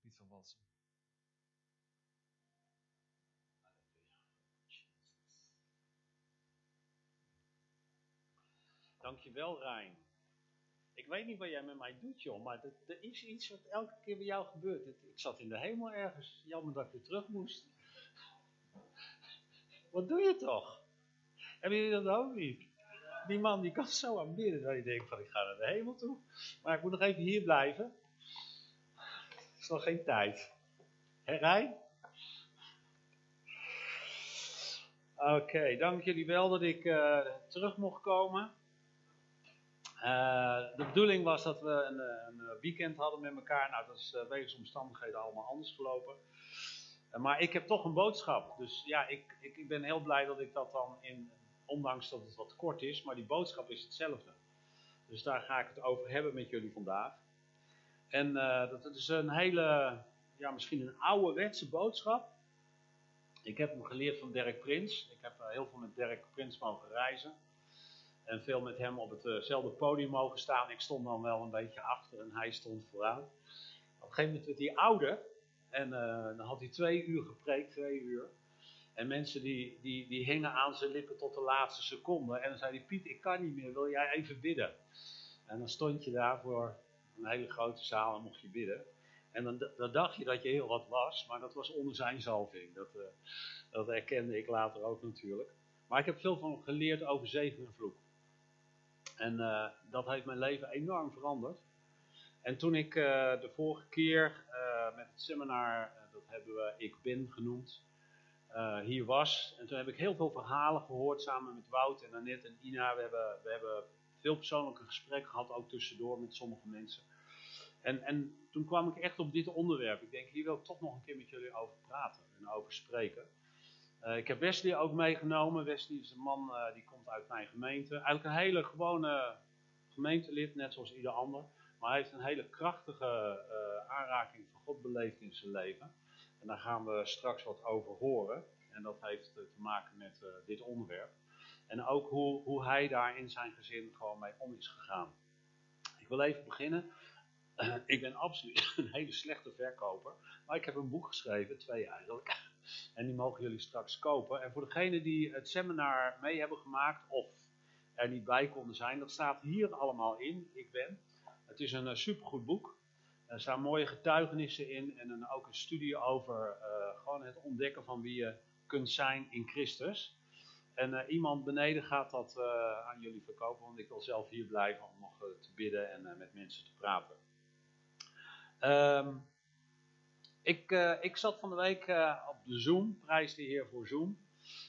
Piet van Walsen. Dankjewel, Rijn. Ik weet niet wat jij met mij doet, joh, maar er is iets wat elke keer bij jou gebeurt. Ik zat in de hemel ergens. Jammer dat ik weer terug moest. Wat doe je toch? Hebben jullie dat ook niet? Die man die kan zo aanbidden dat je denkt van ik ga naar de hemel toe. Maar ik moet nog even hier blijven. Is geen tijd. Hé Rijn? Oké, dank jullie wel dat ik uh, terug mocht komen. Uh, de bedoeling was dat we een, een, weekend hadden met elkaar. Nou, dat is uh, wegens omstandigheden allemaal anders gelopen. maar ik heb toch een boodschap. Dus ja, ik, ik, ik ben heel blij dat ik dat dan in ondanks dat het wat kort is, maar die boodschap is hetzelfde. Dus daar ga ik het over hebben met jullie vandaag. En uh, dat is een hele, ja, misschien een ouderwetse boodschap. Ik heb hem geleerd van Dirk Prins. Ik heb uh, heel veel met Dirk Prins mogen reizen. En veel met hem op hetzelfde podium mogen staan. Ik stond dan wel een beetje achter en hij stond vooraan. Op een gegeven moment werd hij ouder. En dan had hij twee uur gepreekt, twee uur. En mensen die, die, die hingen aan zijn lippen tot de laatste seconde. En dan zei hij, Piet, ik kan niet meer, wil jij even bidden? En dan stond je daar voor een hele grote zaal en mocht je bidden. En dan, dan dacht je dat je heel wat was, maar dat was onder zijn zalving. Dat, uh, dat erkende ik later ook natuurlijk. Maar ik heb veel van geleerd over zegen en vloek. En uh, dat heeft mijn leven enorm veranderd. En toen ik uh, de vorige keer met het seminar, dat hebben we Ik Ben genoemd, hier was. En toen heb ik heel veel verhalen gehoord samen met Wout en Annette en Ina. We hebben, we hebben veel persoonlijke gesprekken gehad, ook tussendoor met sommige mensen. En, en toen kwam ik echt op dit onderwerp. Ik denk, hier wil ik toch nog een keer met jullie over praten en over spreken. Uh, ik heb Wesley ook meegenomen. Wesley is een man uh, die komt uit mijn gemeente. Eigenlijk een hele gewone gemeentelid, net zoals ieder ander. Maar hij heeft een hele krachtige aanraking van God beleefd in zijn leven. En daar gaan we straks wat over horen. En dat heeft te maken met dit onderwerp. En ook hoe, hoe hij daar in zijn gezin gewoon mee om is gegaan. Ik wil even beginnen. Ik ben absoluut een hele slechte verkoper. Maar ik heb een boek geschreven, twee eigenlijk. En die mogen jullie straks kopen. En voor degenen die het seminar mee hebben gemaakt of er niet bij konden zijn, dat staat hier allemaal in. Ik ben. Het is een uh, supergoed boek. Er staan mooie getuigenissen in en een, ook een studie over uh, gewoon het ontdekken van wie je kunt zijn in Christus. En uh, iemand beneden gaat dat uh, aan jullie verkopen, want ik wil zelf hier blijven om nog te bidden en met mensen te praten. Um, ik, ik zat van de week op de Zoom, prijs de Heer voor Zoom.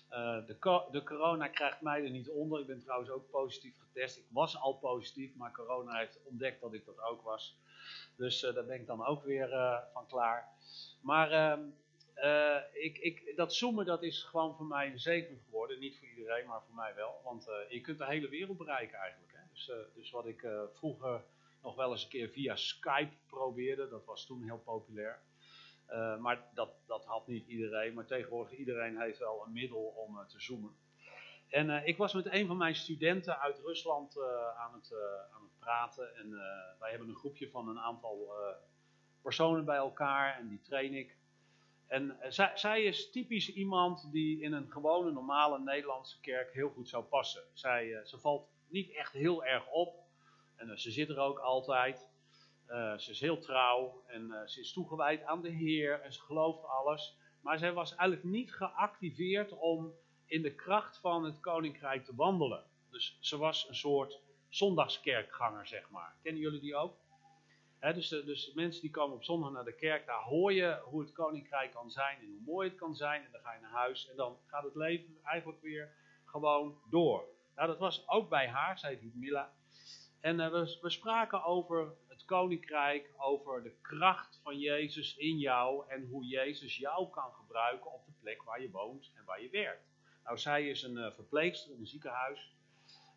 de, de corona krijgt mij er niet onder. Ik ben trouwens ook positief getest. Ik was al positief, maar corona heeft ontdekt dat ik dat ook was. Dus daar ben ik dan ook weer van klaar. Maar uh, ik, ik, dat zoomen dat is gewoon voor mij een zegen geworden. Niet voor iedereen, maar voor mij wel. Want je kunt de hele wereld bereiken eigenlijk. Hè? Dus, dus wat ik vroeger nog wel eens een keer via Skype probeerde, dat was toen heel populair. maar dat, dat had niet iedereen. Maar tegenwoordig iedereen heeft wel een middel om te zoomen. En ik was met een van mijn studenten uit Rusland aan, het, aan het praten. En wij hebben een groepje van een aantal personen bij elkaar en die train ik. En zij, zij, is typisch iemand die in een gewone, normale Nederlandse kerk heel goed zou passen. Zij, ze valt niet echt heel erg op. En ze zit er ook altijd. ze is heel trouw en ze is toegewijd aan de Heer en ze gelooft alles. Maar zij was eigenlijk niet geactiveerd om in de kracht van het koninkrijk te wandelen. Dus ze was een soort zondagskerkganger, zeg maar. Kennen jullie die ook? Dus, de, dus mensen die komen op zondag naar de kerk, daar hoor je hoe het koninkrijk kan zijn en hoe mooi het kan zijn. En dan ga je naar huis en dan gaat het leven eigenlijk weer gewoon door. Nou, dat was ook bij haar, zei Ludmilla. En uh, we, we spraken over het koninkrijk, over de kracht van Jezus in jou en hoe Jezus jou kan gebruiken op de plek waar je woont en waar je werkt. Nou, zij is een uh, verpleegster in een ziekenhuis.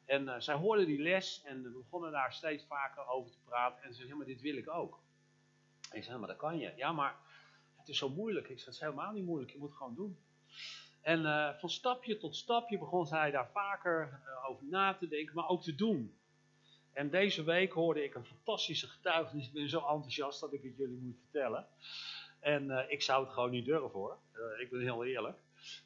En uh, zij hoorde die les en begonnen daar steeds vaker over te praten. En ze zei, ja, maar dit wil ik ook. En ik zei, maar dat kan je. Ja, maar het is zo moeilijk. Ik zei, het is helemaal niet moeilijk. Je moet het gewoon doen. En uh, van stapje tot stapje begon zij daar vaker over na te denken, maar ook te doen. En deze week hoorde ik een fantastische getuigenis. Ik ben zo enthousiast dat ik het jullie moet vertellen. En ik zou het gewoon niet durven hoor. Ik ben heel eerlijk.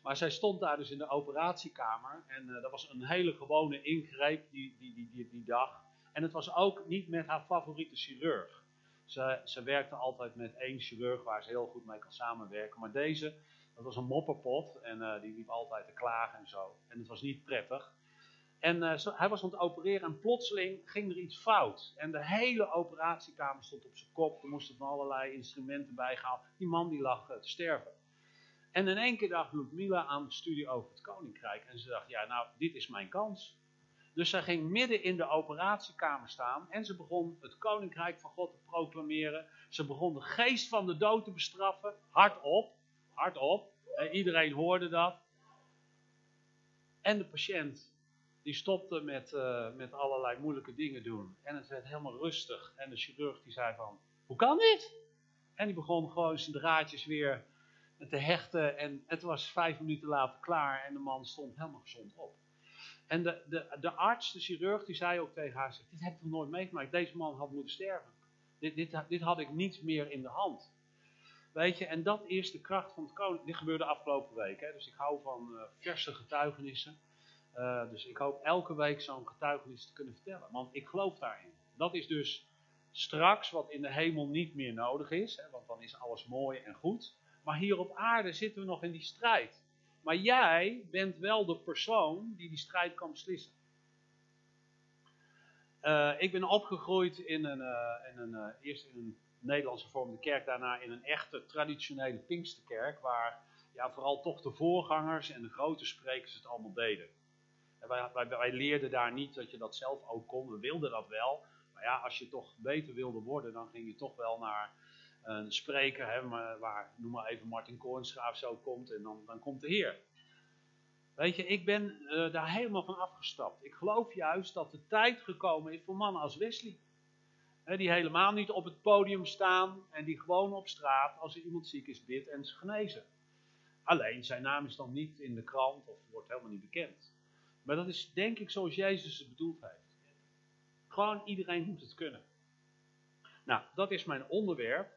Maar zij stond daar dus in de operatiekamer. En uh, dat was een hele gewone ingreep die, die, die, die, die dag. En het was ook niet met haar favoriete chirurg. Ze, ze werkte altijd met één chirurg waar ze heel goed mee kan samenwerken. Maar deze, dat was een mopperpot. En die liep altijd te klagen en zo. En het was niet prettig. En zo, hij was aan het opereren en plotseling ging er iets fout. En de hele operatiekamer stond op zijn kop. Er moesten van allerlei instrumenten bijgehaald. Die man die lag te sterven. En in één keer dacht Ludmila aan studie over het koninkrijk. En ze dacht, ja nou, dit is mijn kans. Dus zij ging midden in de operatiekamer staan. En ze begon het koninkrijk van God te proclameren. Ze begon de geest van de dood te bestraffen. Hardop, hardop. En iedereen hoorde dat. En de patiënt die stopte met, uh, met allerlei moeilijke dingen doen. En het werd helemaal rustig. En de chirurg die zei van, hoe kan dit? En die begon gewoon zijn draadjes weer te hechten. En het was vijf minuten later klaar en de man stond helemaal gezond op. En de, de, de arts, de chirurg, die zei ook tegen haar, dit heb ik nog nooit meegemaakt. Deze man had moeten sterven. Dit, dit, dit had ik niet meer in de hand. Weet je, en dat is de kracht van het koning. Dit gebeurde afgelopen week, hè, dus ik hou van uh, verse getuigenissen. Uh, dus ik hoop elke week zo'n getuigenis te kunnen vertellen. Want ik geloof daarin. Dat is dus straks wat in de hemel niet meer nodig is. Hè, want dan is alles mooi en goed. Maar hier op aarde zitten we nog in die strijd. Maar jij bent wel de persoon die die strijd kan beslissen. Uh, ik ben opgegroeid in een, uh, in een eerst in een Nederlandse vormde kerk, daarna in een echte traditionele Pinksterkerk, waar ja, vooral toch de voorgangers en de grote sprekers het allemaal deden. Wij, wij, wij, leerden daar niet dat je dat zelf ook kon. We wilden dat wel. Maar ja, als je toch beter wilde worden, dan ging je toch wel naar een spreker, hè, waar, noem maar even Martin Koornsgraaf zo komt. En dan, dan komt de Heer. Weet je, ik ben uh, daar helemaal van afgestapt. Ik geloof juist dat de tijd gekomen is voor mannen als Wesley. Die helemaal niet op het podium staan en die gewoon op straat, als er iemand ziek is, bidt en ze genezen. Alleen, zijn naam is dan niet in de krant of wordt helemaal niet bekend. Maar dat is denk ik zoals Jezus het bedoeld heeft. Gewoon iedereen moet het kunnen. Nou, dat is mijn onderwerp.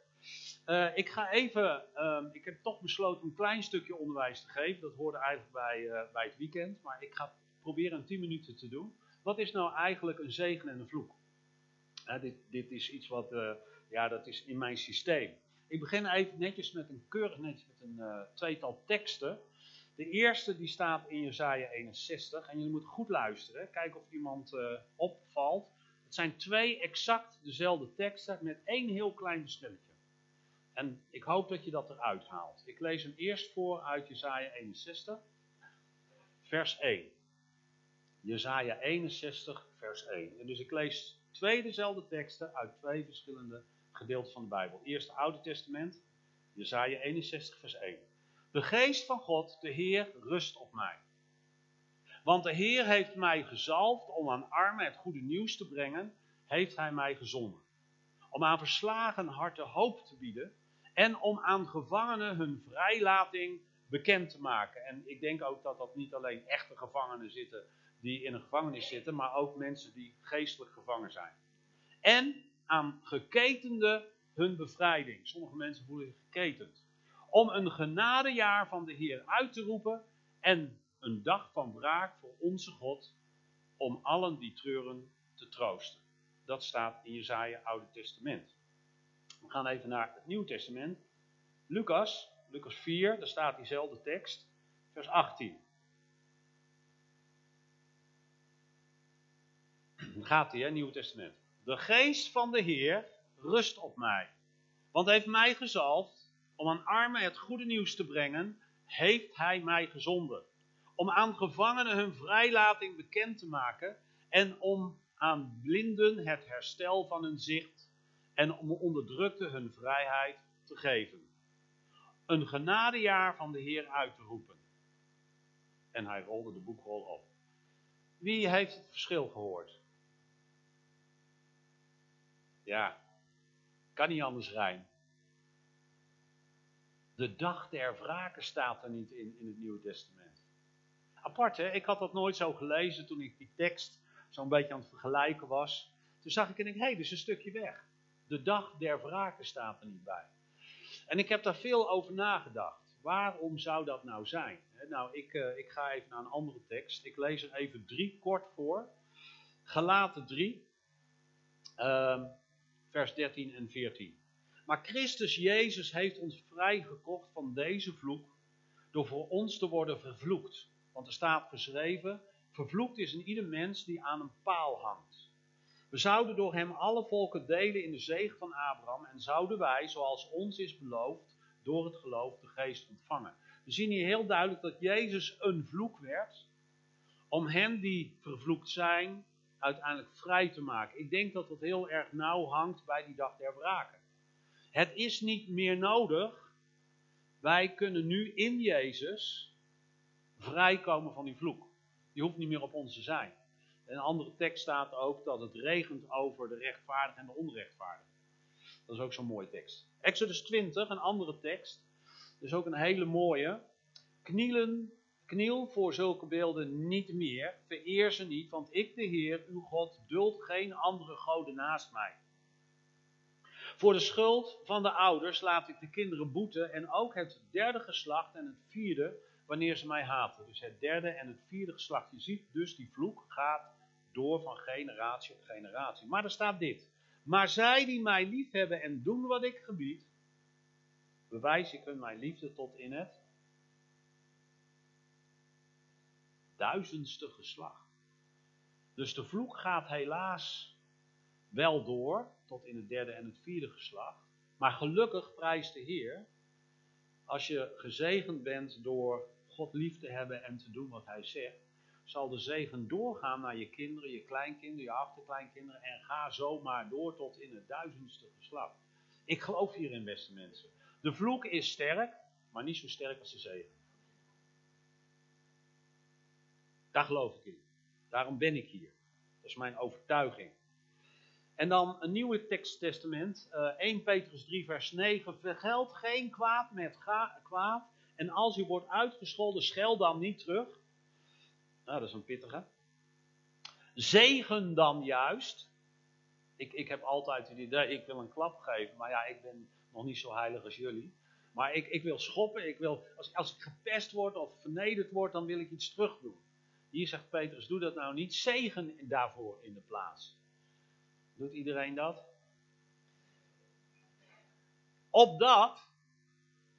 Uh, ik ga even, uh, ik heb toch besloten een klein stukje onderwijs te geven. Dat hoorde eigenlijk bij, uh, bij het weekend. Maar ik ga proberen in 10 minuten te doen. Wat is nou eigenlijk een zegen en een vloek? dit, dit is iets wat, eh, ja, dat is in mijn systeem. Ik begin even netjes met een keurig netjes met een tweetal teksten. De eerste die staat in Jesaja 61 en jullie moeten goed luisteren. Kijken of iemand opvalt. Het zijn twee exact dezelfde teksten met één heel klein verschilletje. En ik hoop dat je dat eruit haalt. Ik lees hem eerst voor uit Jesaja 61, vers 1. Jesaja 61, vers 1. En dus ik lees twee dezelfde teksten uit twee verschillende gedeelten van de Bijbel. Eerst het Oude Testament, Jesaja 61, vers 1. De geest van God, de Heer, rust op mij. Want de Heer heeft mij gezalfd om aan armen het goede nieuws te brengen, heeft hij mij gezonden. Om aan verslagen harten hoop te bieden en om aan gevangenen hun vrijlating bekend te maken. En ik denk ook dat dat niet alleen echte gevangenen zitten die in een gevangenis zitten, maar ook mensen die geestelijk gevangen zijn. En aan geketenden hun bevrijding. Sommige mensen voelen zich geketend om een genadejaar van de Heer uit te roepen en een dag van wraak voor onze God, om allen die treuren te troosten. Dat staat in Jezaja Oude Testament. We gaan even naar het Nieuwe Testament. Lucas, Lucas 4, daar staat diezelfde tekst, vers 18. Dan gaat hij, hè, Nieuwe Testament. De geest van de Heer rust op mij, want hij heeft mij gezalfd om aan armen het goede nieuws te brengen, heeft hij mij gezonden. Om aan gevangenen hun vrijlating bekend te maken en om aan blinden het herstel van hun zicht en om onderdrukten hun vrijheid te geven. Een genadejaar van de Heer uit te roepen. En hij rolde de boekrol op. Wie heeft het verschil gehoord? Ja, kan niet anders rijden. De dag der wraken staat er niet in, in het Nieuwe Testament. Apart hè, ik had dat nooit zo gelezen toen ik die tekst zo'n beetje aan het vergelijken was. Toen zag ik en ik, hé, hey, is een stukje weg. De dag der wraken staat er niet bij. En ik heb daar veel over nagedacht. Waarom zou dat nou zijn? Nou, ik, uh, ik ga even naar een andere tekst. Ik lees er even drie kort voor. Galaten 3, uh, vers 13 en 14. Maar Christus Jezus heeft ons vrijgekocht van deze vloek door voor ons te worden vervloekt. Want er staat geschreven, vervloekt is een ieder mens die aan een paal hangt. We zouden door hem alle volken delen in de zegen van Abraham en zouden wij, zoals ons is beloofd, door het geloof de geest ontvangen. We zien hier heel duidelijk dat Jezus een vloek werd, om hen die vervloekt zijn, uiteindelijk vrij te maken. Ik denk dat dat heel erg nauw hangt bij die dag der wraken. Het is niet meer nodig. Wij kunnen nu in Jezus vrijkomen van die vloek. Die hoeft niet meer op ons te zijn. Een andere tekst staat ook dat het regent over de rechtvaardigen en de onrechtvaardigen. Dat is ook zo'n mooie tekst. Exodus 20, een andere tekst. Is ook een hele mooie. Knielen, kniel voor zulke beelden niet meer. Vereer ze niet, want ik, de Heer, uw God, duld geen andere goden naast mij. Voor de schuld van de ouders laat ik de kinderen boeten en ook het derde geslacht en het vierde wanneer ze mij haten. Dus het derde en het vierde geslacht. Je ziet dus die vloek gaat door van generatie op generatie. Maar er staat dit. Maar zij die mij lief hebben en doen wat ik gebied, bewijs ik hun mijn liefde tot in het duizendste geslacht. Dus de vloek gaat helaas wel door tot in het derde en het vierde geslacht. Maar gelukkig prijst de Heer als je gezegend bent door God lief te hebben en te doen wat Hij zegt, zal de zegen doorgaan naar je kinderen, je kleinkinderen, je achterkleinkinderen en ga zomaar door tot in het duizendste geslacht. Ik geloof hierin, beste mensen. De vloek is sterk, maar niet zo sterk als de zegen. Daar geloof ik in. Daarom ben ik hier. Dat is mijn overtuiging. En dan een nieuwe teksttestament, uh, 1 Petrus 3 vers 9. Vergeld geen kwaad met kwaad. En als u wordt uitgescholden, schel dan niet terug. Nou, dat is een pittige. Zegen dan juist. Ik, ik heb altijd het idee, ik wil een klap geven. Maar ja, ik ben nog niet zo heilig als jullie. Maar ik, ik wil schoppen. Ik wil, als, als ik gepest word of vernederd word, dan wil ik iets terug doen. Hier zegt Petrus, doe dat nou niet. Zegen daarvoor in de plaats. Doet iedereen dat? Opdat,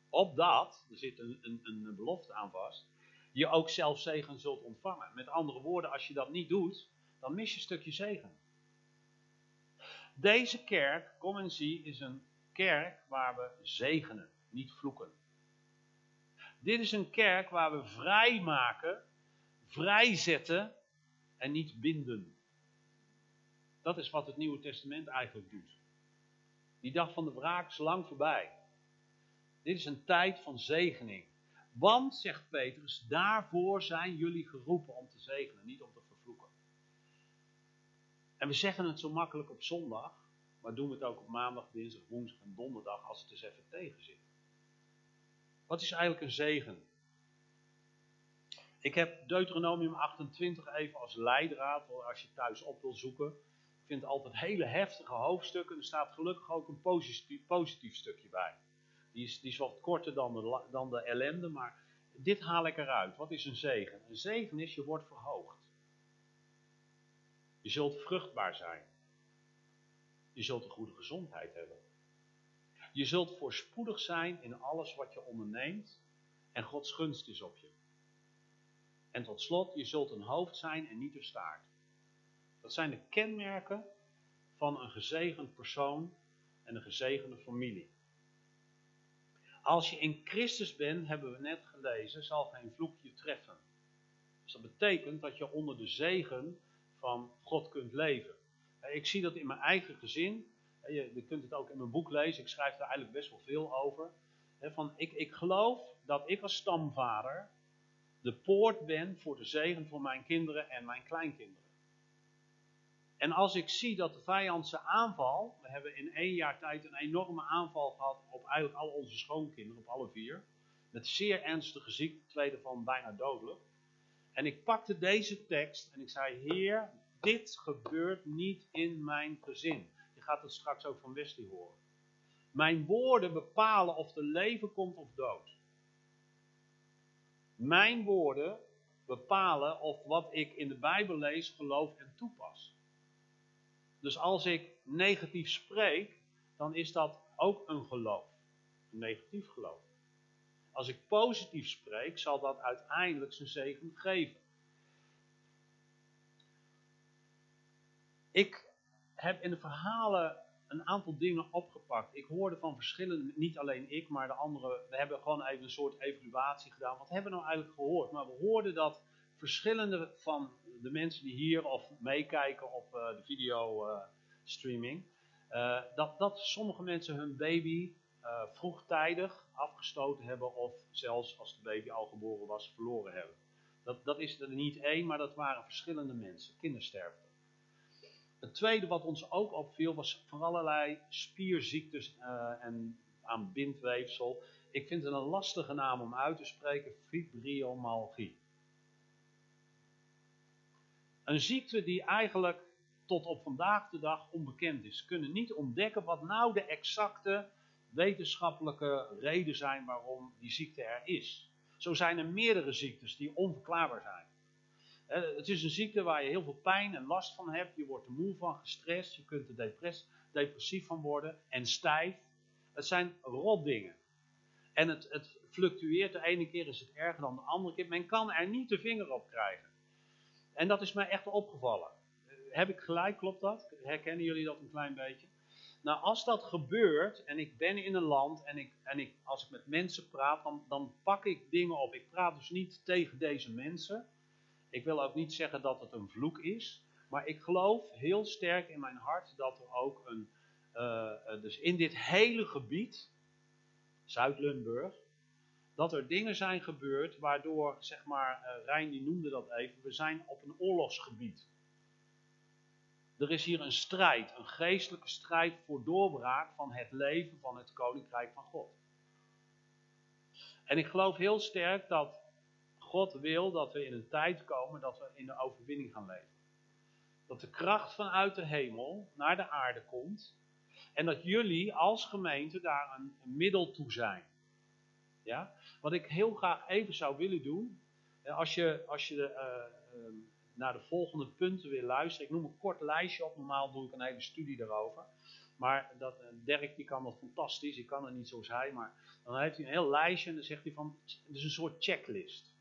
opdat, er zit een, een, een belofte aan vast, je ook zelf zegen zult ontvangen. Met andere woorden, als je dat niet doet, dan mis je een stukje zegen. Deze kerk, kom en zie, is een kerk waar we zegenen, niet vloeken. Dit is een kerk waar we vrijmaken, vrijzetten en niet binden. Dat is wat het Nieuwe Testament eigenlijk doet. Die dag van de wraak is lang voorbij. Dit is een tijd van zegening. Want, zegt Petrus, daarvoor zijn jullie geroepen om te zegenen, niet om te vervloeken. En we zeggen het zo makkelijk op zondag, maar doen we het ook op maandag, dinsdag, woensdag en donderdag als het eens even tegen zit. Wat is eigenlijk een zegen? Ik heb Deuteronomium 28 even als leidraad, als je thuis op wil zoeken vind altijd hele heftige hoofdstukken. Er staat gelukkig ook een positief stukje bij. Die is, die is wat korter dan de, dan de ellende, maar dit haal ik eruit. Wat is een zegen? Een zegen is, je wordt verhoogd. Je zult vruchtbaar zijn. Je zult een goede gezondheid hebben. Je zult voorspoedig zijn in alles wat je onderneemt en Gods gunst is op je. En tot slot, je zult een hoofd zijn en niet een staart. Dat zijn de kenmerken van een gezegend persoon en een gezegende familie. Als je in Christus bent, hebben we net gelezen, zal geen vloek je treffen. Dus dat betekent dat je onder de zegen van God kunt leven. Ik zie dat in mijn eigen gezin. Je kunt het ook in mijn boek lezen. Ik schrijf daar eigenlijk best wel veel over. Van, ik, ik geloof dat ik als stamvader de poort ben voor de zegen voor mijn kinderen en mijn kleinkinderen. En als ik zie dat de vijandse aanval, we hebben in één jaar tijd een enorme aanval gehad op eigenlijk al onze schoonkinderen, op alle vier. Met zeer ernstige ziekte, tweede van bijna dodelijk. En ik pakte deze tekst en ik zei, Heer, dit gebeurt niet in mijn gezin. Je gaat het straks ook van Wesley horen. Mijn woorden bepalen of er leven komt of dood. Mijn woorden bepalen of wat ik in de Bijbel lees, geloof en toepas. Dus als ik negatief spreek, dan is dat ook een geloof. Een negatief geloof. Als ik positief spreek, zal dat uiteindelijk zijn zegen geven. Ik heb in de verhalen een aantal dingen opgepakt. Ik hoorde van verschillende, niet alleen ik, maar de anderen. We hebben gewoon even een soort evaluatie gedaan. Wat hebben we nou eigenlijk gehoord? Maar we hoorden dat verschillende van de mensen die hier of meekijken op uh, de videostreaming, uh, uh, dat, dat sommige mensen hun baby vroegtijdig afgestoten hebben of zelfs als de baby al geboren was verloren hebben. Dat, dat is er niet één, maar dat waren verschillende mensen, kindersterfte. Het tweede wat ons ook opviel was van allerlei spierziektes en aan bindweefsel. Ik vind het een lastige naam om uit te spreken, fibromyalgie. Een ziekte die eigenlijk tot op vandaag de dag onbekend is. Kunnen niet ontdekken wat nou de exacte wetenschappelijke reden zijn waarom die ziekte er is. Zo zijn er meerdere ziektes die onverklaarbaar zijn. Het is een ziekte waar je heel veel pijn en last van hebt. Je wordt er moe van, gestrest. Je kunt er depressief van worden en stijf. Het zijn rotdingen. En het, het fluctueert. De ene keer is het erger dan de andere keer. Men kan er niet de vinger op krijgen. En dat is mij echt opgevallen. Heb ik gelijk, klopt dat? Herkennen jullie dat een klein beetje? Nou, als dat gebeurt en ik ben in een land en, ik, en ik, als ik met mensen praat, dan, dan pak ik dingen op. Ik praat dus niet tegen deze mensen. Ik wil ook niet zeggen dat het een vloek is. Maar ik geloof heel sterk in mijn hart dat er ook een. Uh, dus in dit hele gebied, Zuid-Limburg, dat er dingen zijn gebeurd waardoor, zeg maar, uh, Rijn die noemde dat even, we zijn op een oorlogsgebied. Er is hier een strijd, een geestelijke strijd voor doorbraak van het leven van het koninkrijk van God. En ik geloof heel sterk dat God wil dat we in een tijd komen dat we in de overwinning gaan leven. Dat de kracht vanuit de hemel naar de aarde komt. En dat jullie als gemeente daar een, middel toe zijn. Ja? Wat ik heel graag even zou willen doen. Als je, als je uh, uh, naar de volgende punten wil luisteren. Ik noem een kort lijstje op. Normaal doe ik een hele studie daarover. Maar dat, eh, Dirk die kan dat fantastisch. Ik kan het niet zoals hij. Maar dan heeft hij een heel lijstje. En dan zegt hij van. Het is een soort checklist.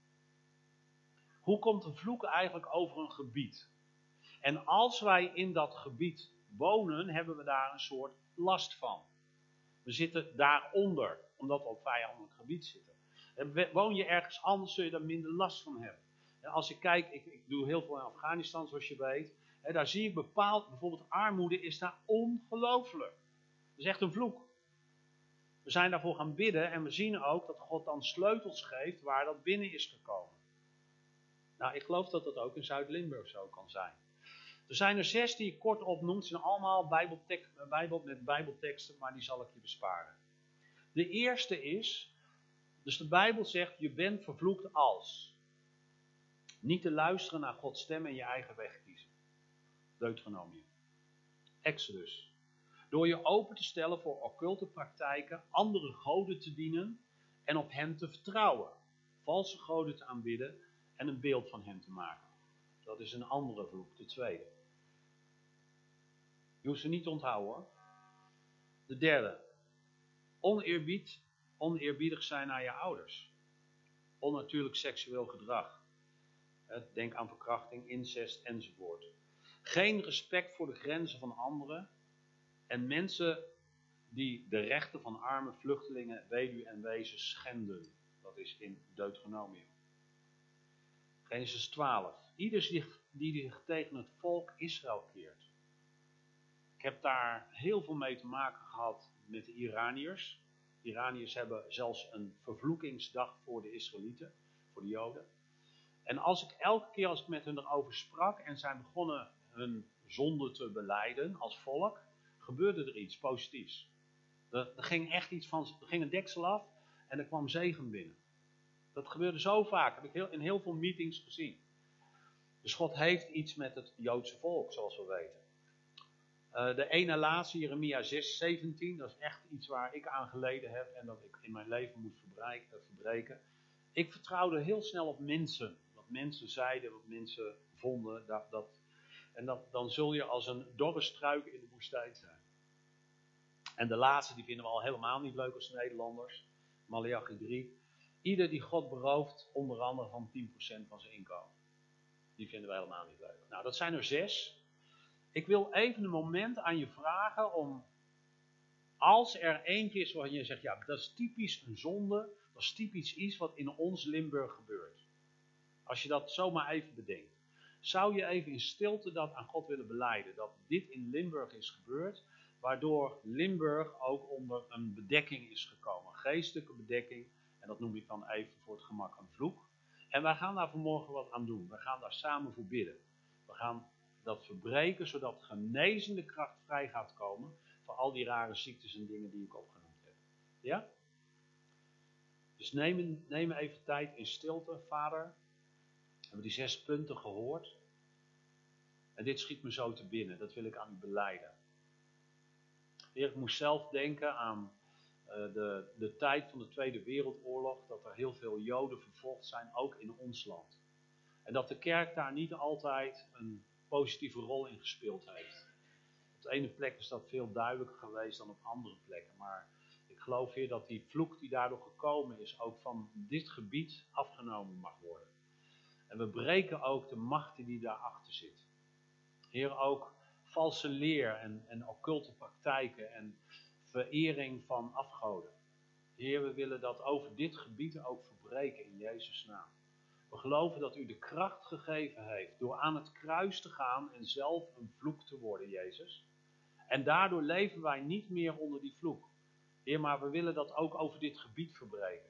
Hoe komt een vloek eigenlijk over een gebied? En als wij in dat gebied wonen, hebben we daar een soort last van. We zitten daaronder, omdat we op vijandelijk gebied zitten. Woon je ergens anders, zul je daar minder last van hebben. als ik kijk, ik, doe heel veel in Afghanistan, zoals je weet. daar zie ik bepaald, bijvoorbeeld armoede is daar ongelooflijk. Dat is echt een vloek. We zijn daarvoor gaan bidden en we zien ook dat God dan sleutels geeft waar dat binnen is gekomen. Nou, ik geloof dat dat ook in Zuid-Limburg zo kan zijn. Er zijn er zes die ik kort opnoem. Zijn allemaal bijbeltek, bijbel, met bijbelteksten, maar die zal ik je besparen. De eerste is, dus de Bijbel zegt, je bent vervloekt als. Niet te luisteren naar Gods stem en je eigen weg kiezen. Deuteronomium. Exodus. Door je open te stellen voor occulte praktijken, andere goden te dienen en op hen te vertrouwen. Valse goden te aanbidden en een beeld van hem te maken. Dat is een andere vloek, de tweede. Je hoeft ze niet te onthouden hoor. De derde. Oneerbied, oneerbiedig zijn naar je ouders. Onnatuurlijk seksueel gedrag. Denk aan verkrachting, incest enzovoort. Geen respect voor de grenzen van anderen. En mensen die de rechten van arme vluchtelingen, weduwe en wezen schenden. Dat is in Deuteronomium. Genesis 12. Ieder die zich tegen het volk Israël keert. Ik heb daar heel veel mee te maken gehad met de Iraniërs. Iraniërs hebben zelfs een vervloekingsdag voor de Israëlieten, voor de Joden. En als ik elke keer als ik met hen erover sprak en zij begonnen hun zonde te beleiden als volk, gebeurde er iets positiefs. Er, er ging echt iets van, er ging een deksel af en er kwam zegen binnen. Dat gebeurde zo vaak, heb ik heel, in heel veel meetings gezien. Dus God heeft iets met het Joodse volk, zoals we weten. Uh, de ene laatste, Jeremia 6, 17, dat is echt iets waar ik aan geleden heb en dat ik in mijn leven moet verbreken. Ik vertrouwde heel snel op mensen. Wat mensen zeiden, wat mensen vonden. Dat, dat, en dat, dan zul je als een dorre struik in de woestijn zijn. En de laatste, die vinden we al helemaal niet leuk als Nederlanders. Malachi 3. Ieder die God berooft, onder andere van 10% van zijn inkomen. Die vinden we helemaal niet leuk. Nou, dat zijn er zes. Ik wil even een moment aan je vragen om, als er eentje is waar je zegt, ja, dat is typisch een zonde, dat is typisch iets wat in ons Limburg gebeurt. Als je dat zomaar even bedenkt. Zou je even in stilte dat aan God willen beleiden, dat dit in Limburg is gebeurd, waardoor Limburg ook onder een bedekking is gekomen. Geestelijke bedekking, en dat noem ik dan even voor het gemak een vloek. En wij gaan daar vanmorgen wat aan doen. We gaan daar samen voor bidden. We gaan dat verbreken, zodat genezende kracht vrij gaat komen voor al die rare ziektes en dingen die ik opgenoemd heb. Ja? Dus neem, neem even tijd in stilte, vader. We hebben die zes punten gehoord. En dit schiet me zo te binnen, dat wil ik aan u beleiden. Heer, ik moest zelf denken aan uh, de, de tijd van de Tweede Wereldoorlog, dat er heel veel Joden vervolgd zijn, ook in ons land. En dat de kerk daar niet altijd een positieve rol in gespeeld heeft. Op de ene plek is dat veel duidelijker geweest dan op andere plekken. Maar ik geloof hier dat die vloek die daardoor gekomen is, ook van dit gebied afgenomen mag worden. En we breken ook de macht die daarachter zit. Heer, ook valse leer en, en occulte praktijken en verering van afgoden. Heer, we willen dat over dit gebied ook verbreken in Jezus' naam. We geloven dat u de kracht gegeven heeft door aan het kruis te gaan en zelf een vloek te worden, Jezus. En daardoor leven wij niet meer onder die vloek. Heer, maar we willen dat ook over dit gebied verbreken.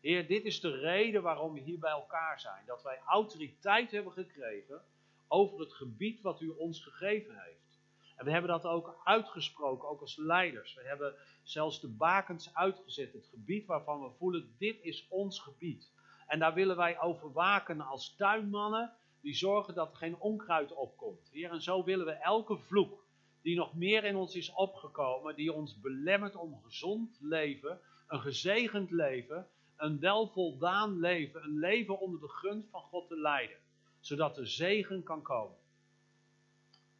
Heer, dit is de reden waarom we hier bij elkaar zijn. Dat wij autoriteit hebben gekregen over het gebied wat u ons gegeven heeft. En we hebben dat ook uitgesproken, ook als leiders. We hebben zelfs de bakens uitgezet, het gebied waarvan we voelen, dit is ons gebied. En daar willen wij over waken als tuinmannen, die zorgen dat er geen onkruid opkomt. Heer, en zo willen we elke vloek die nog meer in ons is opgekomen, die ons belemmert om gezond leven, een gezegend leven, een welvoldaan leven, een leven onder de gunst van God te leiden, zodat de zegen kan komen.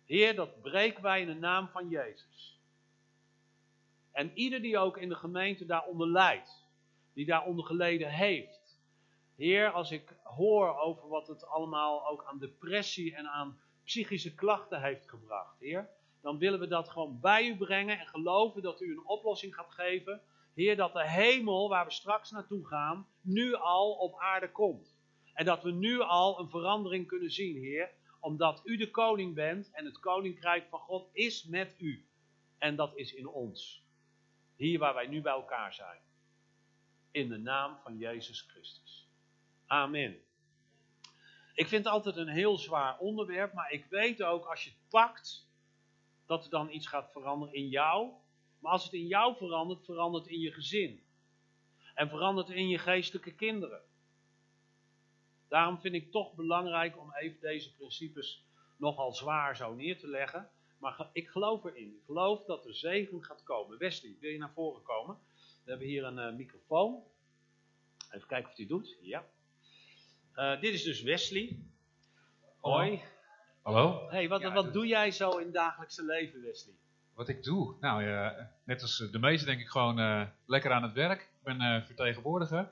Heer, dat breken wij in de naam van Jezus. En ieder die ook in de gemeente daaronder lijdt, die daaronder geleden heeft, Heer, als ik hoor over wat het allemaal ook aan depressie en aan psychische klachten heeft gebracht, Heer, dan willen we dat gewoon bij u brengen en geloven dat u een oplossing gaat geven. Heer, dat de hemel waar we straks naartoe gaan, nu al op aarde komt. En dat we nu al een verandering kunnen zien, Heer, omdat u de koning bent en het koninkrijk van God is met u. En dat is in ons. Hier waar wij nu bij elkaar zijn. In de naam van Jezus Christus. Amen. Ik vind het altijd een heel zwaar onderwerp, maar ik weet ook als je het pakt, dat er dan iets gaat veranderen in jou. Maar als het in jou verandert, verandert in je gezin. En verandert in je geestelijke kinderen. Daarom vind ik het toch belangrijk om even deze principes nogal zwaar zo neer te leggen. Maar ik geloof erin. Ik geloof dat er zegen gaat komen. Wesley, wil je naar voren komen? We hebben hier een uh, microfoon. Even kijken of die doet. Ja. Uh, dit is dus Wesley. Hoi. Hallo. Hey, wat, ja, wat doe jij zo in het dagelijkse leven, Wesley? Wat ik doe? Nou, ja, net als de meesten denk ik gewoon uh, lekker aan het werk. Ik ben uh, vertegenwoordiger.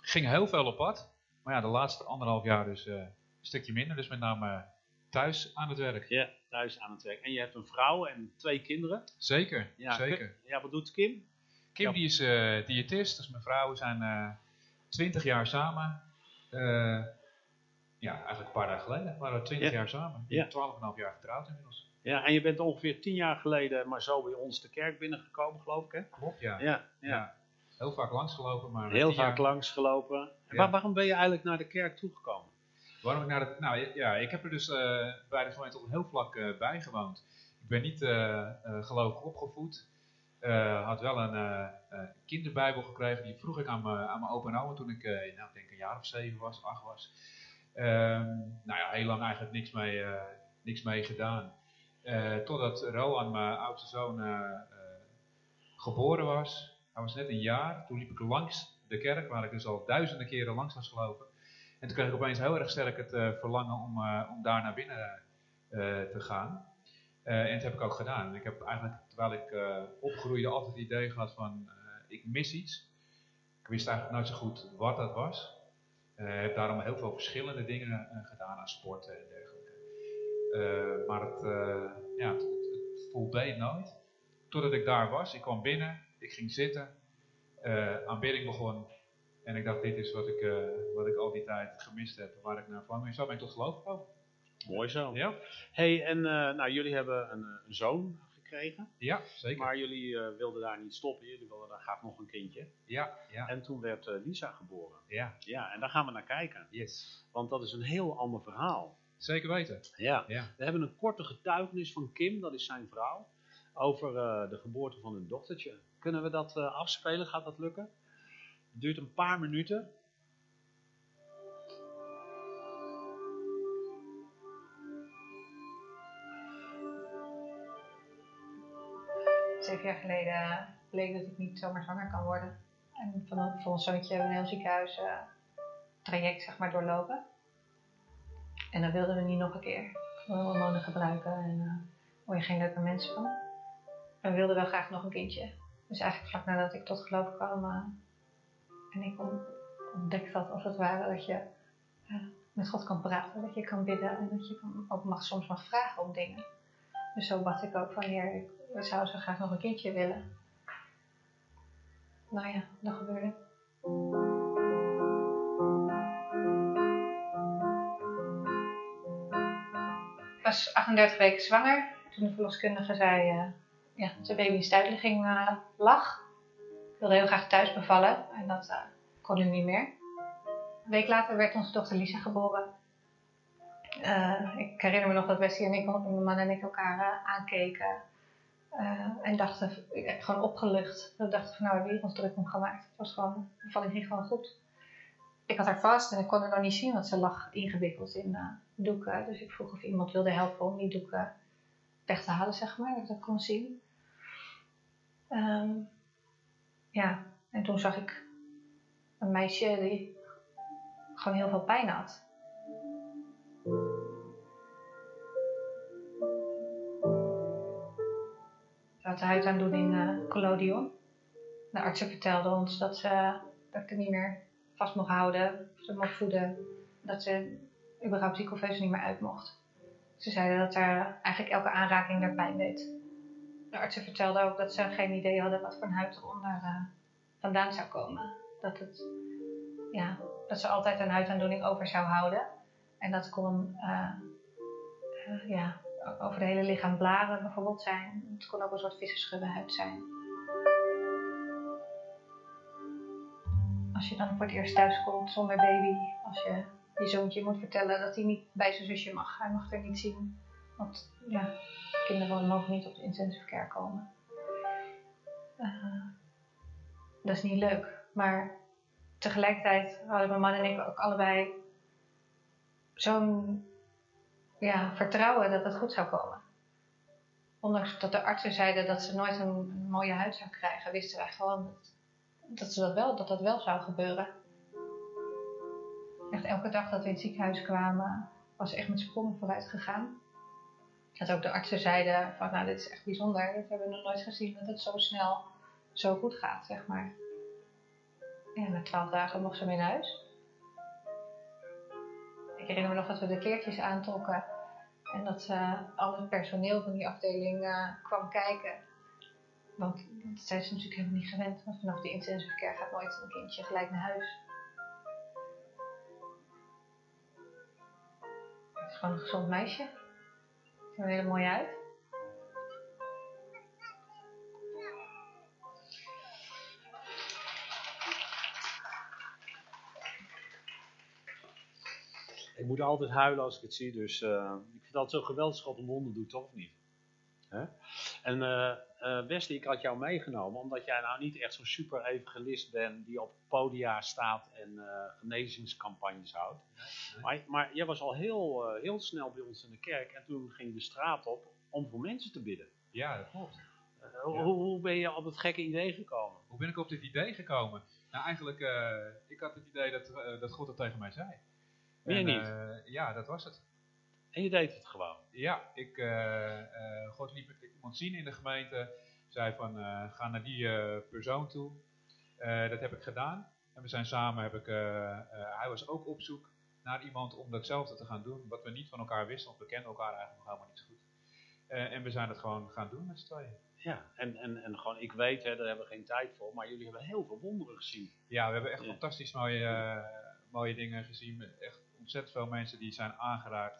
Ging heel veel op pad. Maar ja, de laatste anderhalf jaar dus een stukje minder. Dus met name thuis aan het werk. Ja, thuis aan het werk. En je hebt een vrouw en twee kinderen. Zeker, ja, zeker. Ja, wat doet Kim? Kim ja. die is diëtist. Dus mijn vrouw, we zijn twintig jaar samen. Uh, ja, eigenlijk een paar dagen geleden. We waren twintig jaar samen. Ja. Twaalf en half jaar getrouwd inmiddels. Ja, en je bent ongeveer tien jaar geleden maar zo bij ons de kerk binnengekomen, geloof ik, hè? Klopt, ja. Ja, ja. Heel vaak langsgelopen, maar... Heel vaak jaar... langsgelopen. Waar, waarom ben je eigenlijk naar de kerk toegekomen? Waarom ik naar de... Nou ja, ik heb er dus uh, bij de gemeente op een heel vlak uh, bij gewoond. Ik ben niet gelovig opgevoed. Had wel een kinderbijbel gekregen. Die vroeg ik aan mijn, opa en oma toen ik, nou, denk een jaar of zeven was, acht was. Ehm, nou ja, heel lang eigenlijk niks mee, eh, niks mee gedaan. Eh, totdat Rowan, mijn oudste zoon, eh, eh, geboren was. Hij was net een jaar. Toen liep ik langs de kerk, waar ik dus al duizenden keren langs was gelopen. En toen kreeg ik opeens heel erg sterk het eh, verlangen om, eh, om daar naar binnen eh, te gaan. Eh, en dat heb ik ook gedaan. Ik heb eigenlijk, terwijl ik eh, opgroeide, altijd het idee gehad van, eh, ik mis iets. Ik wist eigenlijk nooit zo goed wat dat was. Ik heb daarom heel veel verschillende dingen eh, gedaan aan sporten en dergelijke. Eh, maar het, eh, ja, het, het, het voldeed nooit. Totdat ik daar was, ik kwam binnen, ik ging zitten, eh, aanbidding begon. En ik dacht, dit is wat ik, eh, wat ik al die tijd gemist heb, waar ik naar verlang. En zo ben ik tot geloof gekomen. Mooi zo. Ja, hey, en eh, nou, jullie hebben een, eh, een zoon gekregen. ja zeker. Maar jullie eh, wilden daar niet stoppen. Jullie wilden daar graag nog een kindje. Ja, ja, En toen werd eh, Lisa geboren. ja, Ja, en daar gaan we naar kijken. yes. Want dat is een heel ander verhaal. Zeker weten. Ja. Ja. We hebben een korte getuigenis van Kim, dat is zijn vrouw, over eh, de geboorte van hun dochtertje. Kunnen we dat afspelen? Gaat dat lukken? Het duurt een paar minuten. Zeven jaar geleden bleek dat ik niet zomaar zwanger kan worden. En van, voor ons zoontje hebben we een heel ziekenhuis eh, traject zeg maar, doorlopen. En dan wilden we niet nog een keer. Hormonen gebruiken en uh, word je geen leuke mensen van. We wilden wel graag nog een kindje. Dus eigenlijk vlak nadat ik tot geloof kwam eh, en ik on- ontdekte dat als het ware dat je eh, met God kan praten, dat je kan bidden en dat je kan, ook mag, soms mag vragen om dingen. Dus zo bad ik ook van ik zou zo graag nog een kindje willen. Nou ja, dat gebeurde. Ik was 38 weken zwanger toen de verloskundige zei eh, ja, dat de baby in stuitligging eh, lag. Ik wilde heel graag thuis bevallen en dat eh, kon nu niet meer. Een week later werd onze dochter Lisa geboren. Ik herinner me nog dat Wesley en ik, mijn man en ik elkaar aankeken. Eh, en dachten, eh, gewoon opgelucht. We dachten van nou, we hebben hier ons druk om gemaakt. Het was gewoon, de bevalling ging gewoon goed. Ik had haar vast en ik kon haar nog niet zien, want ze lag ingewikkeld in eh, doeken. Dus ik vroeg of iemand wilde helpen om die doeken weg te halen, zeg maar, dat ik dat kon zien. Ehm, ja, en toen zag ik een meisje die gewoon heel veel pijn had. De huidaandoening uh, collodion. De artsen vertelden ons dat, ze, dat ik het niet meer vast mocht houden, of ze mocht voeden, dat ze überhaupt die niet meer uit mocht. Ze zeiden dat er eigenlijk elke aanraking daar pijn deed. De artsen vertelden ook dat ze geen idee hadden wat voor een huid eronder uh, vandaan zou komen. Dat, het, ja, dat ze altijd een huidaandoening over zou houden. En dat kon uh, uh, ja, over het hele lichaam blaren bijvoorbeeld zijn. Het kon ook een soort vissenschubbe huid zijn. Als je dan voor het eerst thuis komt zonder baby, als je je zoontje moet vertellen dat hij niet bij zijn zusje mag. Hij mag er niet zien. Want ja, kinderen mogen niet op de intensive care komen. Uh, dat is niet leuk. Maar tegelijkertijd hadden mijn man en ik ook allebei zo'n ja, vertrouwen dat het goed zou komen. Ondanks dat de artsen zeiden dat ze nooit een, mooie huid zou krijgen, wisten wij gewoon dat, dat, ze dat, wel, dat dat wel zou gebeuren. Echt elke dag dat we in het ziekenhuis kwamen, was echt met sprongen vooruit gegaan. Dat ook de artsen zeiden van nou dit is echt bijzonder, dat hebben we nog nooit gezien dat het zo snel zo goed gaat, zeg maar. En na twaalf dagen mocht ze mee naar huis. Herinner me nog dat we de kleertjes aantrokken en dat uh, al het personeel van die afdeling uh, kwam kijken. Want dat zijn ze natuurlijk helemaal niet gewend, want vanaf de intensive care gaat nooit een kindje gelijk naar huis. Het is gewoon een gezond meisje. Ziet er een hele mooie uit. Ik moet altijd huilen als ik het zie, dus uh, ik vind het altijd zo geweldig God een wonder doet, toch of niet? Hè? En uh, eh, Wesley, ik had jou meegenomen omdat jij nou niet echt zo'n super evangelist bent die op podia staat en eh, genezingscampagnes houdt. nee. Maar, maar jij was al heel, eh, heel snel bij ons in de kerk en toen ging de straat op om voor mensen te bidden. Ja, dat klopt. Eh, hoe, hoe ben je op het gekke idee gekomen? Hoe ben ik op dit idee gekomen? Nou, eigenlijk, eh ik had het idee dat, eh, dat God dat tegen mij zei. Meer En, niet? eh, ja, dat was het. En je deed het gewoon. Ja, ik, eh, eh, God liep iemand zien in de gemeente. Zei van, ga naar die persoon toe. Dat heb ik gedaan. En we zijn samen, heb ik, hij was ook op zoek naar iemand om datzelfde te gaan doen. Wat we niet van elkaar wisten, want we kenden elkaar eigenlijk nog helemaal niet zo goed. En we zijn het gewoon gaan doen met z'n tweeën. Ja, en, en, en gewoon, ik weet, hè, daar hebben we geen tijd voor, maar jullie hebben heel veel wonderen gezien. Ja, we hebben echt Ja. fantastisch mooie, mooie dingen gezien. Echt ontzettend veel mensen die zijn aangeraakt,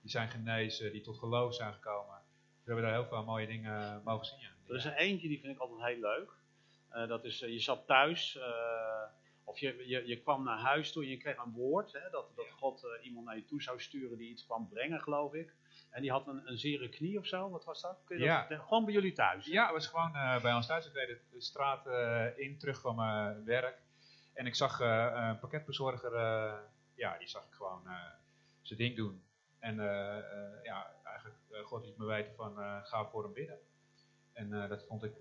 die zijn genezen, die tot geloof zijn gekomen. We hebben daar heel veel mooie dingen mogen zien. ja. Er is er eentje die vind ik altijd heel leuk. Eh, dat is, eh, je zat thuis, eh, of je, je, je kwam naar huis toe en je kreeg een woord. Hè, dat, dat God iemand naar je toe zou sturen die iets kwam brengen, geloof ik. En die had een, een zere knie of zo, wat was dat? Kun je Ja. Gewoon bij jullie thuis. Ja, het was gewoon bij ons thuis. Ik reed de, straat in, terug van mijn werk. En ik zag een pakketbezorger, ja, die zag ik gewoon eh, zijn ding doen. En eh, eh, ja, eigenlijk, God liet me weten van, ga voor hem bidden. En dat vond ik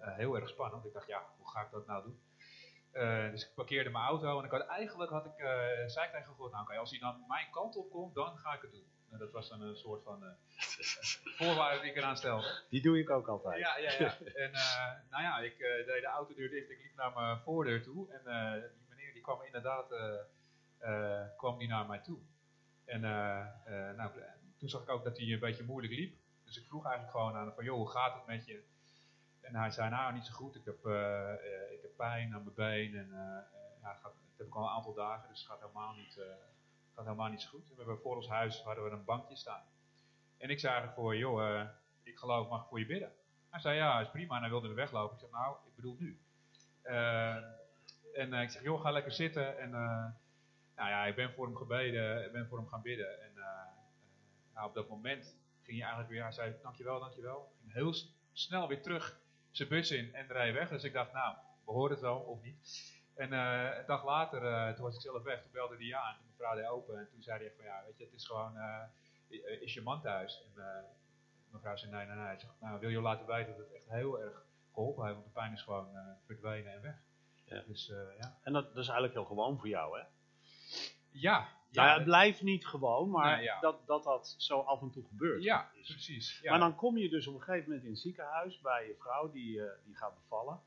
heel erg spannend. Ik dacht, ja, hoe ga ik dat nou doen? Dus ik parkeerde mijn auto en ik had, eigenlijk had ik, zei ik tegen God, nou oké, als hij dan mijn kant op komt, dan ga ik het doen. En dat was dan een soort van voorwaarde die ik eraan stelde. Die doe ik ook altijd. Ja, ja, ja. En nou ja, ik deed de autodeur dicht, ik liep naar mijn voordeur toe en die meneer die kwam inderdaad eh, kwam die naar mij toe. En eh, eh, nou, toen zag ik ook dat hij een beetje moeilijk liep. Dus ik vroeg eigenlijk gewoon aan hem van, joh, hoe gaat het met je? En hij zei, nou, niet zo goed. Ik heb, ik heb pijn aan mijn been en ja, gaat, dat heb ik al een aantal dagen, dus het gaat helemaal niet, gaat helemaal niet zo goed. En we hebben voor ons huis hadden we een bankje staan. En ik zei eigenlijk voor, joh, ik geloof, mag ik voor je bidden? Hij zei, ja, is prima. En hij wilde er weglopen. Ik zeg, nou, ik bedoel nu. En ik zeg, joh, ga lekker zitten. En nou ja, ik ben voor hem gebeden, ik ben voor hem gaan bidden. En eh, eh, nou, op dat moment ging hij eigenlijk weer, hij zei, dankjewel, dankjewel. Ging heel snel weer terug zijn bus in en reed weg. Dus ik dacht, nou, we horen het wel, of niet. En eh, een dag later, toen was ik zelf weg, toen belde hij aan. Toen mevrouw deed open en toen zei hij echt van, ja, weet je, het is gewoon, is je man thuis? En mevrouw zei, nee, nee, nee. Ik zeg, nou, wil je laten weten dat het echt heel erg geholpen heeft, want de pijn is gewoon verdwenen en weg. Ja. Dus ja. En dat, dat is eigenlijk heel gewoon voor jou, hè? Ja, nou ja, ja, het blijft niet gewoon, maar ja. dat, dat dat zo af en toe gebeurt. ja, is. precies. Ja. Maar dan kom je dus op een gegeven moment in het ziekenhuis bij je vrouw die, eh, die gaat bevallen.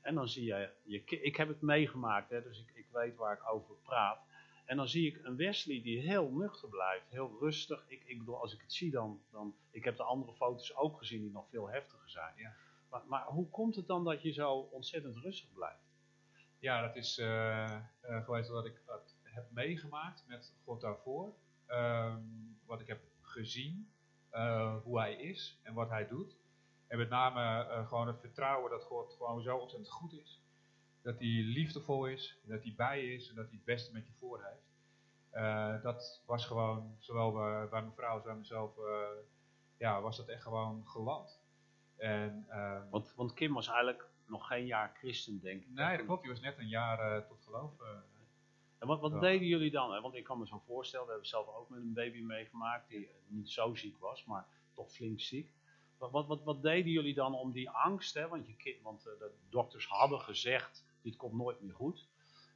En dan zie je, je ik heb het meegemaakt, hè, dus ik, ik weet waar ik over praat. En dan zie ik een Wesley die heel nuchter blijft, heel rustig. Ik, ik bedoel, als ik het zie dan, dan... Ik heb de andere foto's ook gezien die nog veel heftiger zijn. Ja. Maar, maar hoe komt het dan dat je zo ontzettend rustig blijft? Ja, dat is eh eh, geweest wat ik wat heb meegemaakt met God daarvoor. Ehm, wat ik heb gezien, eh, hoe hij is en wat hij doet. En met name eh, gewoon het vertrouwen dat God gewoon zo ontzettend goed is. Dat hij liefdevol is, dat hij bij je is en dat hij het beste met je voor heeft. Eh, dat was gewoon, zowel bij, bij mijn vrouw als bij mezelf, ja, was dat echt gewoon geland. En, ehm, Want, want Kim was eigenlijk nog geen jaar christen, denk ik. nee, dat klopt. Die was net een jaar tot geloof. En wat, wat Ja. deden jullie dan? Hè? Want ik kan me zo voorstellen, we hebben zelf ook met een baby meegemaakt die niet zo ziek was, maar toch flink ziek. Wat, wat, wat, wat deden jullie dan om die angst, hè? want, je kind, want eh, de dokters hadden gezegd, dit komt nooit meer goed.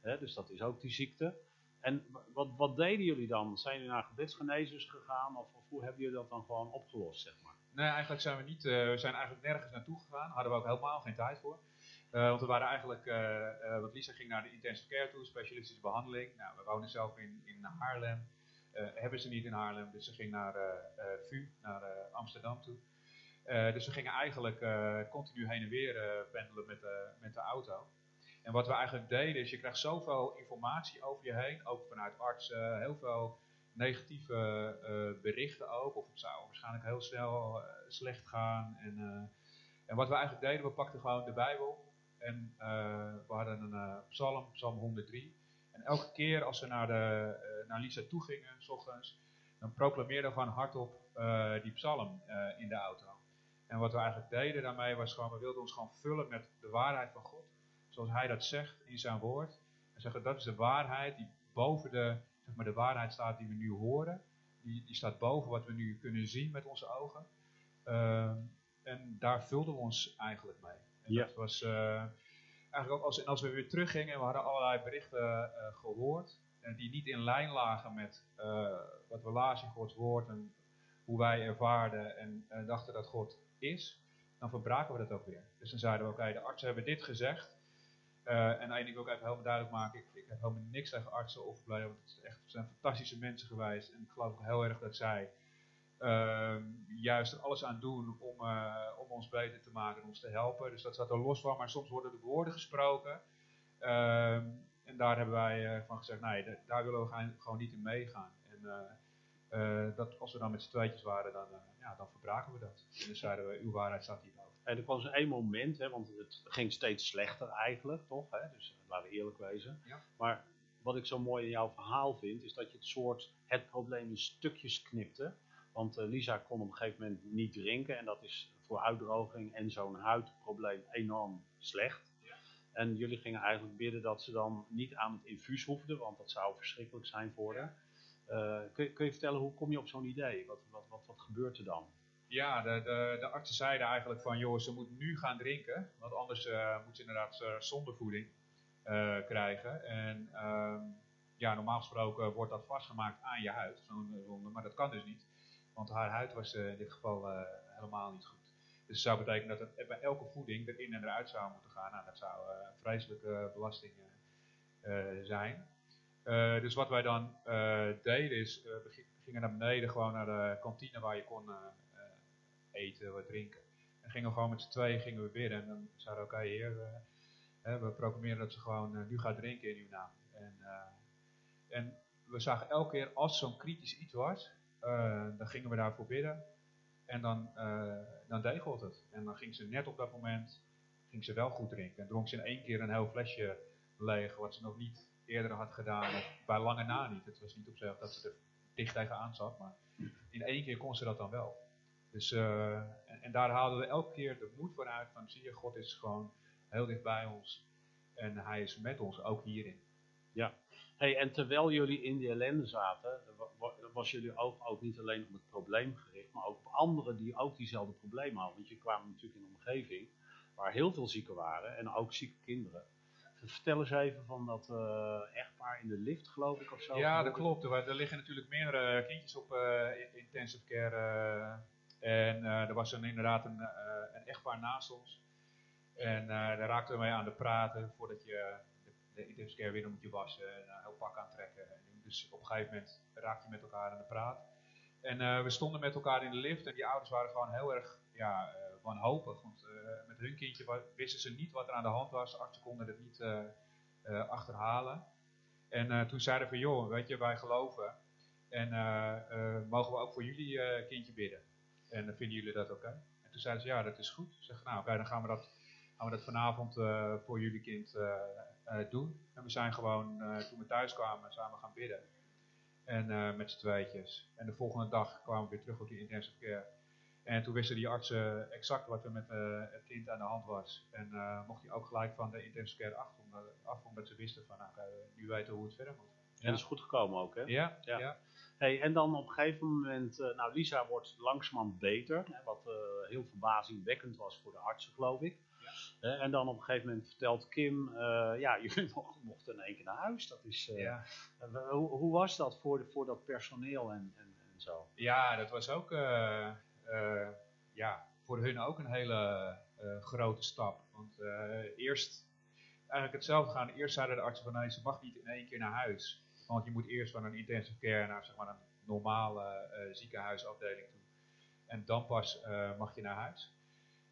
Hè? Dus dat is ook die ziekte. En wa- wat, wat deden jullie dan? Zijn jullie naar gebedsgenezers gegaan of, of hoe hebben jullie dat dan gewoon opgelost, zeg maar? Nee, eigenlijk zijn we niet, eh, we zijn eigenlijk nergens naartoe gegaan. Hadden we ook helemaal geen tijd voor. Eh, want we waren eigenlijk, eh, eh, want Lisa ging naar de intensive care toe, specialistische behandeling. Nou, we wonen zelf in, in Haarlem. Hebben ze niet in Haarlem, dus ze ging naar VU, naar Amsterdam toe. Dus we gingen eigenlijk continu heen en weer pendelen met, met de auto. En wat we eigenlijk deden is, je krijgt zoveel informatie over je heen, ook vanuit artsen, heel veel negatieve eh, berichten ook, of het zou waarschijnlijk heel snel eh, slecht gaan. En, eh, en wat we eigenlijk deden, we pakten gewoon de Bijbel en we hadden een psalm, psalm 103. En elke keer als we naar, de, naar Lisa toe gingen, s ochtends, dan proclameerden we gewoon hardop die psalm in de auto. En wat we eigenlijk deden daarmee was gewoon, we wilden ons gewoon vullen met de waarheid van God. Zoals hij dat zegt in zijn woord. En zeggen, dat is de waarheid die boven de, zeg maar, de waarheid staat die we nu horen. Die, die staat boven wat we nu kunnen zien met onze ogen. Ehm, en daar vulden we ons eigenlijk mee. En Ja. dat was eh, eigenlijk ook als, en als we weer teruggingen en we hadden allerlei berichten eh, gehoord. En die niet in lijn lagen met eh, wat we lazen in Gods woord en hoe wij ervaarden en eh, dachten dat God is, dan verbraken we dat ook weer. Dus dan zeiden we, oké, de artsen hebben dit gezegd. Eh, en wil ik even helemaal duidelijk maken, ik, ik heb helemaal niks tegen artsen of want het echt, zijn fantastische mensen geweest. En ik geloof ook heel erg dat zij ehm, juist er alles aan doen om, eh, om ons beter te maken en ons te helpen. Dus dat staat er los van, maar soms worden de woorden gesproken. Ehm, en daar hebben wij eh, van gezegd, nee, da- daar willen we gewoon niet in meegaan. En dat, als we dan met z'n tweetjes waren, dan, ja, dan verbraken we dat. En dan zeiden we, uw waarheid staat hierboven. En er was één moment, hè, want het ging steeds slechter eigenlijk, toch? Hè? Dus laten we eerlijk wezen. Ja. Maar wat ik zo mooi in jouw verhaal vind, is dat je het soort het probleem in stukjes knipte. Want eh, Lisa kon op een gegeven moment niet drinken en dat is voor uitdroging en zo'n huidprobleem enorm slecht. En jullie gingen eigenlijk bidden dat ze dan niet aan het infuus hoefden, want dat zou verschrikkelijk zijn voor haar. Eh, kun, je, kun je vertellen, hoe kom je op zo'n idee? Wat, wat, wat, wat gebeurt er dan? Ja, de, de, de artsen zeiden eigenlijk van, joh, ze moet nu gaan drinken, want anders eh, moet ze inderdaad uh, zondevoeding eh, krijgen. En ehm, ja, normaal gesproken wordt dat vastgemaakt aan je huid, zo'n maar dat kan dus niet, want haar huid was eh, in dit geval eh, helemaal niet goed. Dus dat zou betekenen dat het bij elke voeding erin en eruit zou moeten gaan. Nou, dat zou uh, vreselijke belasting zijn. Dus wat wij dan deden is, we gingen naar beneden gewoon naar de kantine waar je kon eten, wat drinken. En gingen we gewoon met z'n tweeën gingen we bidden. En dan zeiden we, oké okay, heer, we proclameren dat ze gewoon nu gaat drinken in uw naam. En, en we zagen elke keer als zo'n kritisch iets was, dan gingen we daarvoor bidden. En dan, dan deed het. En dan ging ze net op dat moment ging ze wel goed drinken. En dronk ze in één keer een heel flesje leeg, wat ze nog niet eerder had gedaan. Bij lange na niet. Het was niet op zich dat ze er dicht tegenaan zat, maar in één keer kon ze dat dan wel. Dus, uh, en, en, daar haalden we elke keer de moed voor uit van zie je, God is gewoon heel dicht bij ons. En hij is met ons, ook hierin. Ja, hey, en terwijl jullie in die ellende zaten, was jullie oog ook niet alleen op het probleem gericht, maar ook op anderen die ook diezelfde problemen hadden. Want je kwam natuurlijk in een omgeving waar heel veel zieken waren en ook zieke kinderen. Vertel eens even van dat uh, echtpaar in de lift, geloof ik, of zo. Ja, dat klopt. Er, er liggen natuurlijk meerdere kindjes op uh, intensive care. En er was een, inderdaad een, een, echtpaar naast ons. En daar raakten we mee aan de praten voordat je de, care weer moet je wassen en een heel pak aantrekken. Dus op een gegeven moment raak je met elkaar aan de praat. En we stonden met elkaar in de lift en die ouders waren gewoon heel erg ja, wanhopig. Want met hun kindje wisten ze niet wat er aan de hand was. Artsen konden het niet achterhalen. En toen zeiden we van, joh, weet je, wij geloven. En mogen we ook voor jullie kindje bidden? En vinden jullie dat oké? Okay? En toen zeiden ze, ja, dat is goed. Ze zeggen, nou, oké, okay, dan gaan we dat, gaan we dat vanavond voor jullie kind doen. En we zijn gewoon, toen we thuis kwamen, samen gaan bidden. En met z'n tweetjes. En de volgende dag kwamen we weer terug op die intensive care. En toen wisten die artsen exact wat er met het kind aan de hand was. En mocht hij ook gelijk van de intensive care af, omdat, af, omdat ze wisten van, nou, nu weten hoe het verder moet. En dat is goed gekomen ook, hè? Ja, ja. ja. Hey, en dan op een gegeven moment, nou Lisa wordt langzamerhand beter, hè, wat heel verbazingwekkend was voor de artsen, geloof ik. Ja. en dan op een gegeven moment vertelt Kim, uh, ja, jullie mochten in één keer naar huis. Dat is, ja. hoe, hoe, was dat voor, de, voor dat personeel en, en, en zo? Ja, dat was ook eh, ja, voor hun ook een hele grote stap. Want eerst eigenlijk hetzelfde gaan. Eerst zeiden de artsen van nee, ze mag niet in één keer naar huis. Want je moet eerst van een intensive care naar zeg maar, een normale ziekenhuisafdeling toe. En dan pas mag je naar huis.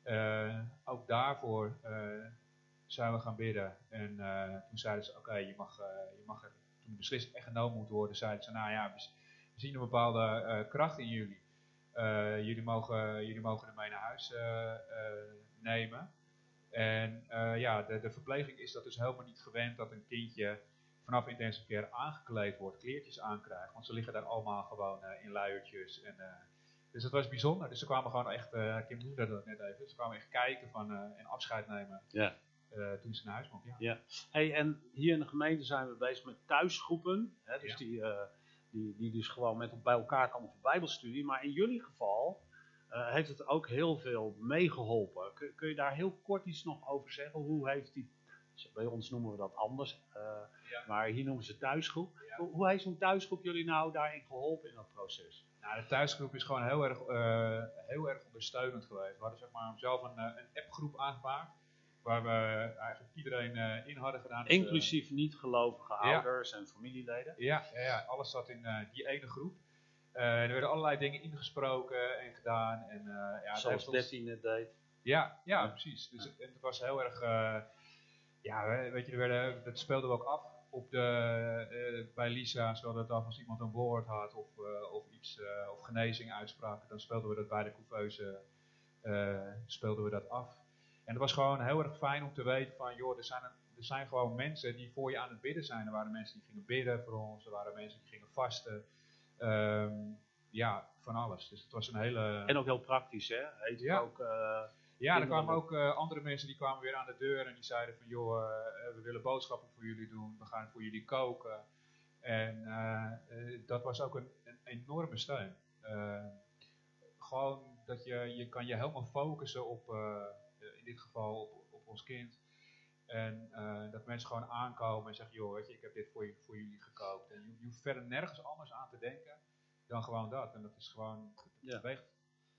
Uh, ook daarvoor zijn we gaan bidden. En toen zeiden ze, oké, je, mag, je mag er, toen de beslissing echt genomen moet worden, zeiden ze, nou ja, we, zien een bepaalde kracht in jullie. jullie, mogen, jullie mogen er mee naar huis nemen. En ja, de, de verpleging is dat dus helemaal niet gewend dat een kindje vanaf intensive care aangekleed wordt, kleertjes aankrijgt. Want ze liggen daar allemaal gewoon in luiertjes en Dus het was bijzonder. Dus ze kwamen gewoon echt, uh, Kim noemde dat net even, ze kwamen echt kijken van, en afscheid nemen Ja. toen ze naar huis mochten. Ja. Hey, en hier in de gemeente zijn we bezig met thuisgroepen. Hè, dus Ja. die, eh, die, die dus gewoon met bij elkaar komen voor bijbelstudie. Maar in jullie geval eh, heeft het ook heel veel meegeholpen. Kun, kun je daar heel kort iets nog over zeggen? Hoe heeft die, bij ons noemen we dat anders, eh, Ja. maar hier noemen ze thuisgroep. Ja. Hoe, hoe heeft zo'n thuisgroep jullie nou daarin geholpen in dat proces? Nou, de thuisgroep is gewoon heel erg, eh, heel erg ondersteunend geweest. We hadden zeg maar, zelf een, eh, een appgroep aangemaakt. Waar we eigenlijk iedereen eh, in hadden gedaan. Dus, Inclusief niet-gelovige Ja. ouders en familieleden. Ja, ja, ja, alles zat in die ene groep. Er werden allerlei dingen ingesproken en gedaan. En, ja, Zoals ons- 13 het deed. Ja, ja, precies. Dus het, het was heel erg. Ja, we- weet je, er werden, dat speelden we ook af op de, eh, bij Lisa. We het af als iemand een woord had of, eh, of iets, eh, of genezing uitspraken. Dan speelden we dat bij de couveuse. speelden we dat af. En het was gewoon heel erg fijn om te weten van, joh, er zijn, er zijn gewoon mensen die voor je aan het bidden zijn. Er waren mensen die gingen bidden voor ons, er waren mensen die gingen vasten. Ehm, ja, van alles. Dus het was een hele... En ook heel praktisch, hè? Heet Ja. ook, Ja, er kwamen ook. eh, andere mensen die kwamen weer aan de deur en die zeiden van joh, eh, we willen boodschappen voor jullie doen, we gaan voor jullie koken. En eh, eh, dat was ook een, een enorme steun. Eh, gewoon dat je, je kan je helemaal focussen op, eh, in dit geval op, op ons kind. En eh, dat mensen gewoon aankomen en zeggen, joh, weet je, ik heb dit voor, je, voor jullie gekookt. En je, je hoeft verder nergens anders aan te denken dan gewoon dat. En dat is gewoon, Ja. weegt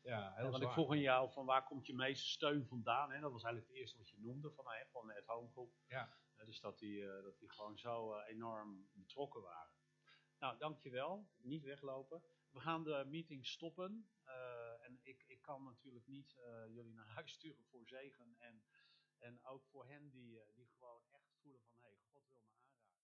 ja, heel want ik vroeg aan jou van waar komt je meeste steun vandaan? Hè? Dat was eigenlijk het eerste wat je noemde van, hè, van het home groep. Ja. Eh, dus dat die, eh, dat die gewoon zo eh, enorm betrokken waren. Nou, dankjewel. Niet weglopen. We gaan de meeting stoppen. En ik, ik kan natuurlijk niet jullie naar huis sturen voor zegen. En, en ook voor hen die, die gewoon echt